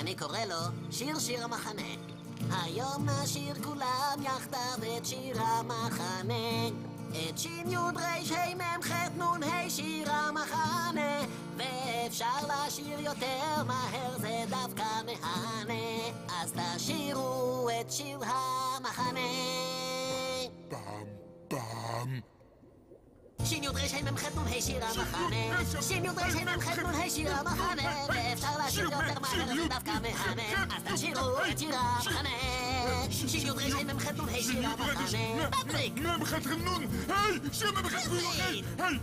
אני קורא לו שיר שיר המחנה. היום נשיר כולם יחדיו את שיר המחנה. את שין יוד ריש ה' מ' ח' נ' ה' שיר המחנה. ואפשר לשיר יותר מהר זה דווקא מהנה. אז תשירו את שיר המחנה. פעם, פעם. שין יוד ריש ה' מ' ח' נ' ה' שיר המחנה שין יוד ריש ה' מ' ח' נ' ה' שיר המחנה ואפשר לשיר יותר מהר זה דווקא מהנה אז תשירו את שיר המחנה שין יוד ריש ה' מ' ח' נ' ה' שיר המחנה מבריק מ"ם ח' נ', היי! שיר מ"ם ח' נ', היי!